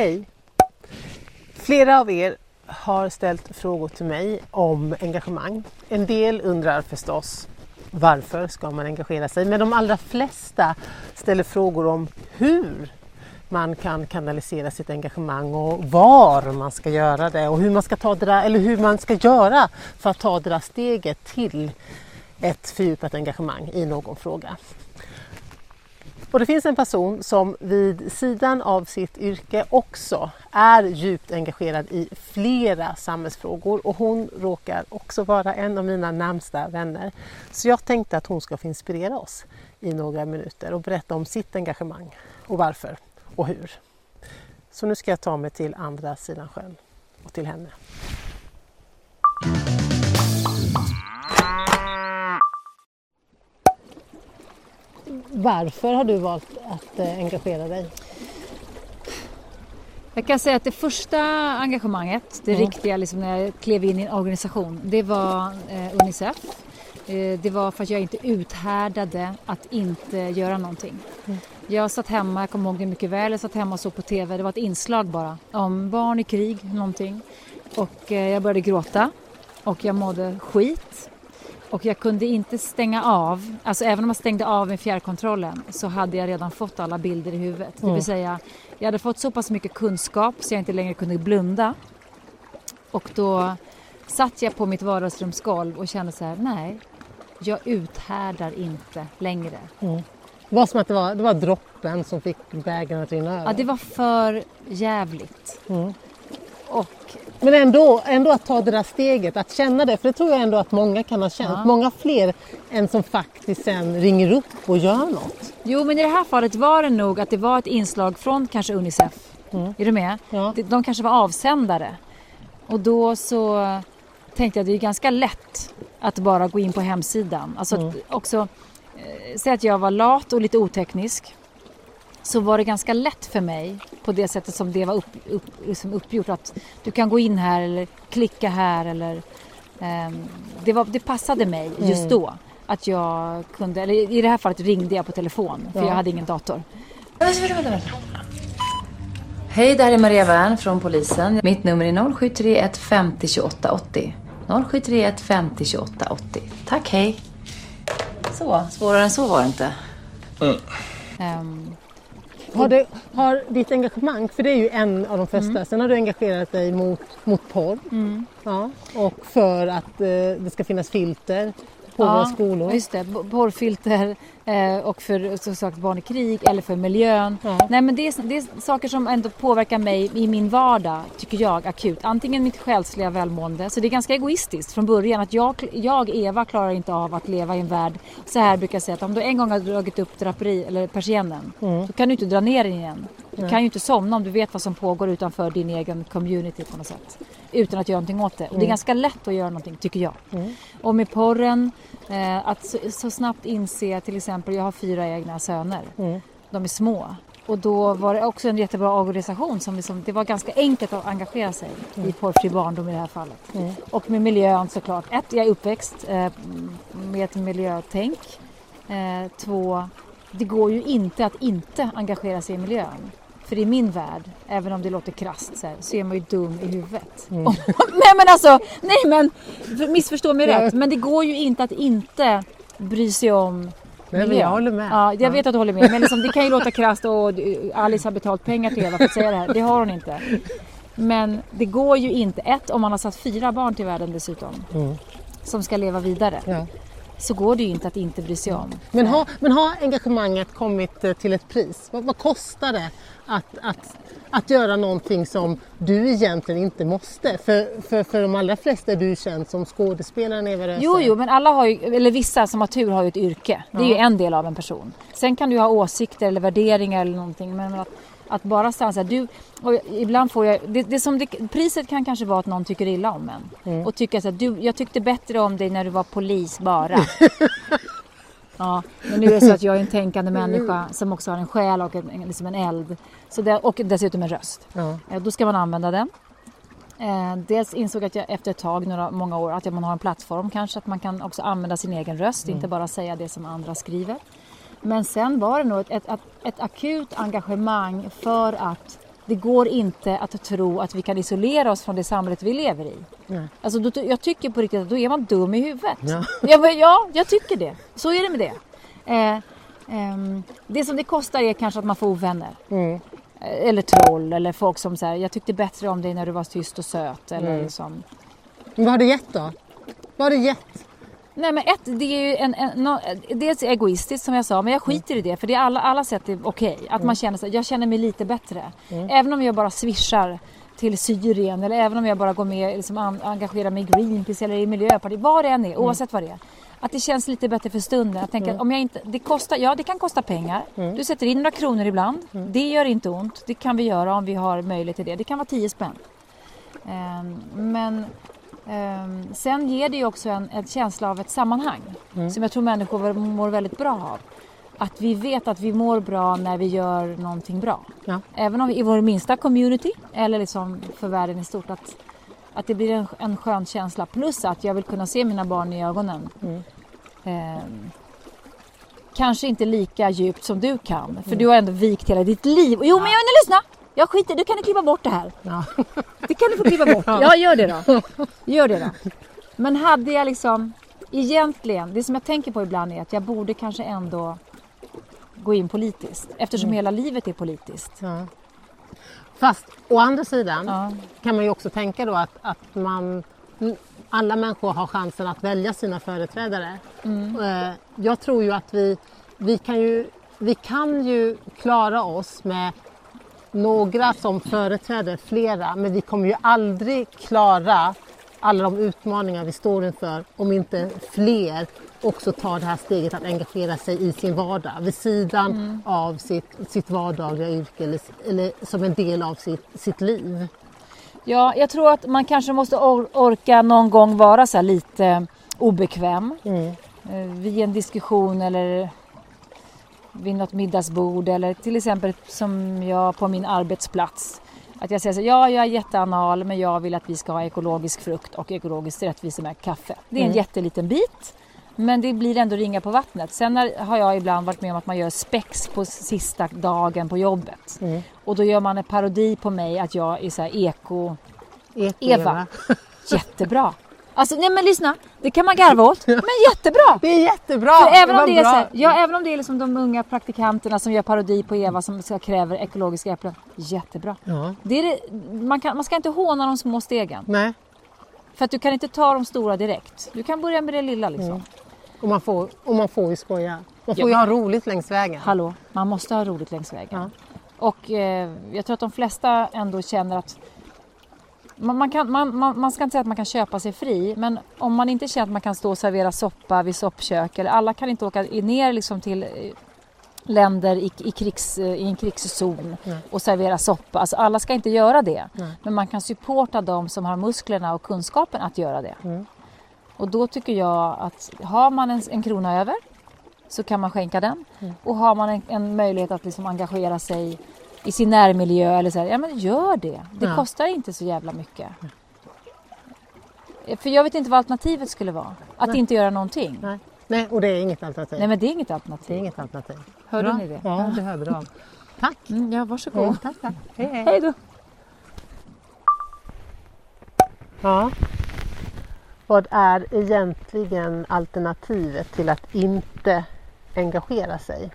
Hej! Flera av er har ställt frågor till mig om engagemang. En del undrar förstås varför ska man engagera sig? Men de allra flesta ställer frågor om hur man kan kanalisera sitt engagemang och var man ska göra det och hur man ska, ta det där, eller hur man ska göra för att ta det där steget till ett fördjupat engagemang i någon fråga. Och det finns en person som vid sidan av sitt yrke också är djupt engagerad i flera samhällsfrågor och hon råkar också vara en av mina närmsta vänner. Så jag tänkte att hon ska få inspirera oss i några minuter och berätta om sitt engagemang och varför och hur. Så nu ska jag ta mig till andra sidan sjön och till henne. Varför har du valt att eh, engagera dig? Jag kan säga att det första engagemanget, det mm. riktiga liksom när jag klev in i en organisation, det var eh, Unicef. Eh, det var för att jag inte uthärdade att inte göra någonting. Mm. Jag satt hemma, jag kommer ihåg det mycket väl, jag satt hemma och såg på TV, det var ett inslag bara om barn i krig, någonting. Och eh, jag började gråta och jag mådde skit och jag kunde inte stänga av, alltså även om jag stängde av med fjärrkontrollen så hade jag redan fått alla bilder i huvudet. Mm. Det vill mm. säga, jag hade fått så pass mycket kunskap så jag inte längre kunde blunda. Och då satt jag på mitt vardagsrumsgolv och kände så här, nej, jag uthärdar inte längre. Mm. Det var som att det var, det var droppen som fick bägaren att rinna över. Ja, det var för jävligt. Mm. Och men ändå, ändå att ta det där steget, att känna det, för det tror jag ändå att många kan ha känt. Ja. Många fler än som faktiskt sen ringer upp och gör något. Jo, men i det här fallet var det nog att det var ett inslag från kanske Unicef. Mm. Är du med? Ja. De kanske var avsändare. Och då så tänkte jag att det är ganska lätt att bara gå in på hemsidan. Alltså mm. också, eh, säg att jag var lat och lite oteknisk så var det ganska lätt för mig på det sättet som det var upp, upp, liksom uppgjort att du kan gå in här eller klicka här eller um, det, var, det passade mig just mm. då att jag kunde, eller i det här fallet ringde jag på telefon för ja. jag hade ingen dator. Hej, det här är Maria Wern från polisen. Mitt nummer är 0731 50 28 80. 0731 50 28 80. Tack, hej. Så, svårare än så var det inte. Mm. Um, har, det, har ditt engagemang, för det är ju en av de första, mm. sen har du engagerat dig mot, mot porr mm. ja, och för att eh, det ska finnas filter på ja, våra skolor. just det. Porrfilter eh, och för som sagt barn i krig eller för miljön. Ja. Nej men det är, det är saker som ändå påverkar mig i min vardag, tycker jag, akut. Antingen mitt själsliga välmående, så det är ganska egoistiskt från början att jag, jag Eva, klarar inte av att leva i en värld, så här brukar jag säga att om du en gång har dragit upp draperi eller persiennen, mm. så kan du inte dra ner den igen. Du kan ju inte somna om du vet vad som pågår utanför din egen community på något sätt. Utan att göra någonting åt det. Och det är mm. ganska lätt att göra någonting, tycker jag. Mm. Och med porren, eh, att så, så, snabbt inse till exempel, jag har fyra egna söner. Mm. De är små. Och då var det också en jättebra organisation som liksom, det var ganska enkelt att engagera sig mm. i porrfri barndom i det här fallet. Mm. Och med miljön såklart. Ett, jag är uppväxt eh, med ett miljötänk. Eh, två, det går ju inte att inte engagera sig i miljön. För i min värld, även om det låter krasst så, här, så är man ju dum i huvudet. Mm. nej men alltså, nej men missförstå mig rätt. Men det går ju inte att inte bry sig om Nej, men jag håller med. Ja, jag vet att du håller med. Men liksom, det kan ju låta krasst och Alice har betalt pengar till Eva för att säga det här. Det har hon inte. Men det går ju inte. Ett, om man har satt fyra barn till världen dessutom. Mm. Som ska leva vidare. Ja så går det ju inte att inte bry sig om. Men har, men har engagemanget kommit eh, till ett pris? Vad, vad kostar det att, att, att göra någonting som du egentligen inte måste? För, för, för de allra flesta är du känd som skådespelaren Eva Röse. Jo, jo, men alla har ju, eller vissa som har tur har ju ett yrke. Det är ja. ju en del av en person. Sen kan du ha åsikter eller värderingar eller någonting men att att bara stanna så här, du, och ibland får jag, det, det som det, priset kan kanske vara att någon tycker illa om en. Mm. Och tycker så här, du, jag tyckte bättre om dig när du var polis bara. ja, men nu är det så att jag är en tänkande människa som också har en själ och en, liksom en eld. Så det, och dessutom en röst. Eh, då ska man använda den. Eh, dels insåg jag efter ett tag, några, många år, att man har en plattform kanske, att man kan också använda sin egen röst, mm. inte bara säga det som andra skriver. Men sen var det nog ett, ett, ett, akut engagemang för att det går inte att tro att vi kan isolera oss från det samhället vi lever i. Nej. Alltså, då, jag tycker på riktigt att då är man dum i huvudet. Ja. Ja, men, ja jag tycker det. Så är det med det. Eh, ehm, det som det kostar är kanske att man får ovänner. Mm. Eh, Eller troll eller folk som säger jag tyckte bättre om dig när du var tyst och söt. Eller Mm. Men vad har det gett då? Vad har det gett? Nej men ett, det är ju en, en, no, dels egoistiskt som jag sa men jag skiter i det för det är alla, alla sätt är okej. Att man känner sig, jag känner mig lite bättre. Även om jag bara swishar till Syrien eller även om jag bara går med liksom, an, engagerar mig i Greenpeace eller i Miljöpartiet, vad det än är, oavsett vad det är. Att det känns lite bättre för stunden. Jag tänker att om jag inte, det kostar, ja det kan kosta pengar. Du sätter in några kronor ibland. Det gör inte ont. Det kan vi göra om vi har möjlighet till det. Det kan vara 10 spänn. Ehm, men sen ger det ju också en, en känsla av ett sammanhang som jag tror människor mår väldigt bra av. Att vi vet att vi mår bra när vi gör någonting bra. Ja. Även om vi i vår minsta community eller liksom för världen i stort. Att, att det blir en, en skön känsla. Plus att jag vill kunna se mina barn i ögonen. Ehm, kanske inte lika djupt som du kan. För du har ändå vikt hela ditt liv. Jo men jag vill lyssna! Jag skiter du kan du klippa bort det här. Ja. Det kan du få klippa bort. Ja, gör det då. Gör det då. Men hade jag liksom egentligen, det som jag tänker på ibland är att jag borde kanske ändå gå in politiskt eftersom hela livet är politiskt. Ja. Fast å andra sidan Ja. kan man ju också tänka då att, att man, alla människor har chansen att välja sina företrädare. Eh, Jag tror ju att vi, vi, kan ju, vi kan ju klara oss med några som företräder flera men vi kommer ju aldrig klara alla de utmaningar vi står inför om inte fler också tar det här steget att engagera sig i sin vardag vid sidan av sitt, sitt vardagliga yrke eller, eller som en del av sitt, sitt liv. Ja, jag tror att man kanske måste or- orka någon gång vara så lite obekväm Mm. eh, vid en diskussion eller vid något middagsbord eller till exempel som jag på min arbetsplats. Att jag säger så ja jag är jätteanal men jag vill att vi ska ha ekologisk frukt och ekologiskt rättvisemärkt kaffe. Det är en Mm. jätteliten bit men det blir ändå ringa på vattnet. Sen har jag ibland varit med om att man gör spex på sista dagen på jobbet. Mm. Och då gör man en parodi på mig att jag är så här eko Eko, Eva. Jättebra. Alltså nej men lyssna, det kan man garva åt. Men jättebra! Det är jättebra! För även, Vad om det är bra. så här, ja, även om det är liksom de unga praktikanterna som gör parodi på Eva som ska kräver ekologiska äpplen. Jättebra. Ja. Det är det, man, kan, man ska inte håna de små stegen. Nej, För att du kan inte ta de stora direkt. Du kan börja med det lilla liksom. och man får, och man får ju skoja. Man får Ja. ju ha roligt längs vägen. Hallå, man måste ha roligt längs vägen. Ja. Och eh, jag tror att de flesta ändå känner att man, man, kan, man, man, man ska inte säga att man kan köpa sig fri men om man inte känner att man kan stå och servera soppa vid soppkök eller alla kan inte åka ner liksom till eh, länder i, i, krigs, eh, i en krigszon Nej. och servera soppa. Alltså alla ska inte göra det. Nej. Men man kan supporta de som har musklerna och kunskapen att göra det. Mm. Och då tycker jag att har man en, en krona över så kan man skänka den. Mm. Och har man en, en möjlighet att liksom engagera sig i sin närmiljö eller så här, ja men gör det. Det Ja. kostar inte så jävla mycket. För jag vet inte vad alternativet skulle vara. Att Nej. inte göra någonting. Nej. Nej, och det är inget alternativ. Nej men det är inget Det är alternativ. inget alternativ. Hörde Bra. ni det? Ja, det hörde de. Tack! Mm, ja, varsågod. Mm, tack, tack. Hej, hej. Hej då. Ja. Vad är egentligen alternativet till att inte engagera sig?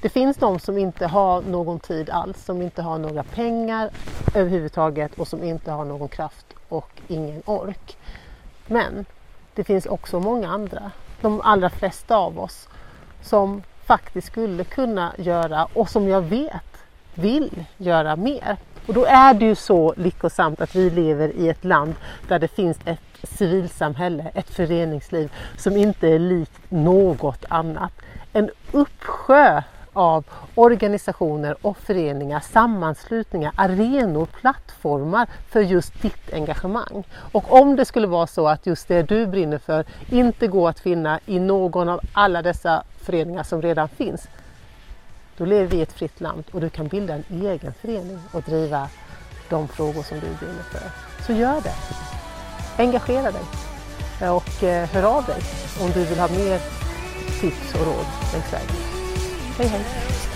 Det finns de som inte har någon tid alls, som inte har några pengar överhuvudtaget och som inte har någon kraft och ingen ork. Men det finns också många andra, de allra flesta av oss, som faktiskt skulle kunna göra och som jag vet vill göra mer. Och då är det ju så lyckosamt att vi lever i ett land där det finns ett civilsamhälle, ett föreningsliv som inte är likt något annat. En uppsjö av organisationer och föreningar, sammanslutningar, arenor, plattformar för just ditt engagemang. Och om det skulle vara så att just det du brinner för inte går att finna i någon av alla dessa föreningar som redan finns, då lever vi i ett fritt land och du kan bilda en egen förening och driva de frågor som du brinner för. Så gör det! Engagera dig och eh, hör av dig om du vill ha mer tips och råd längs vägen. Hej hej!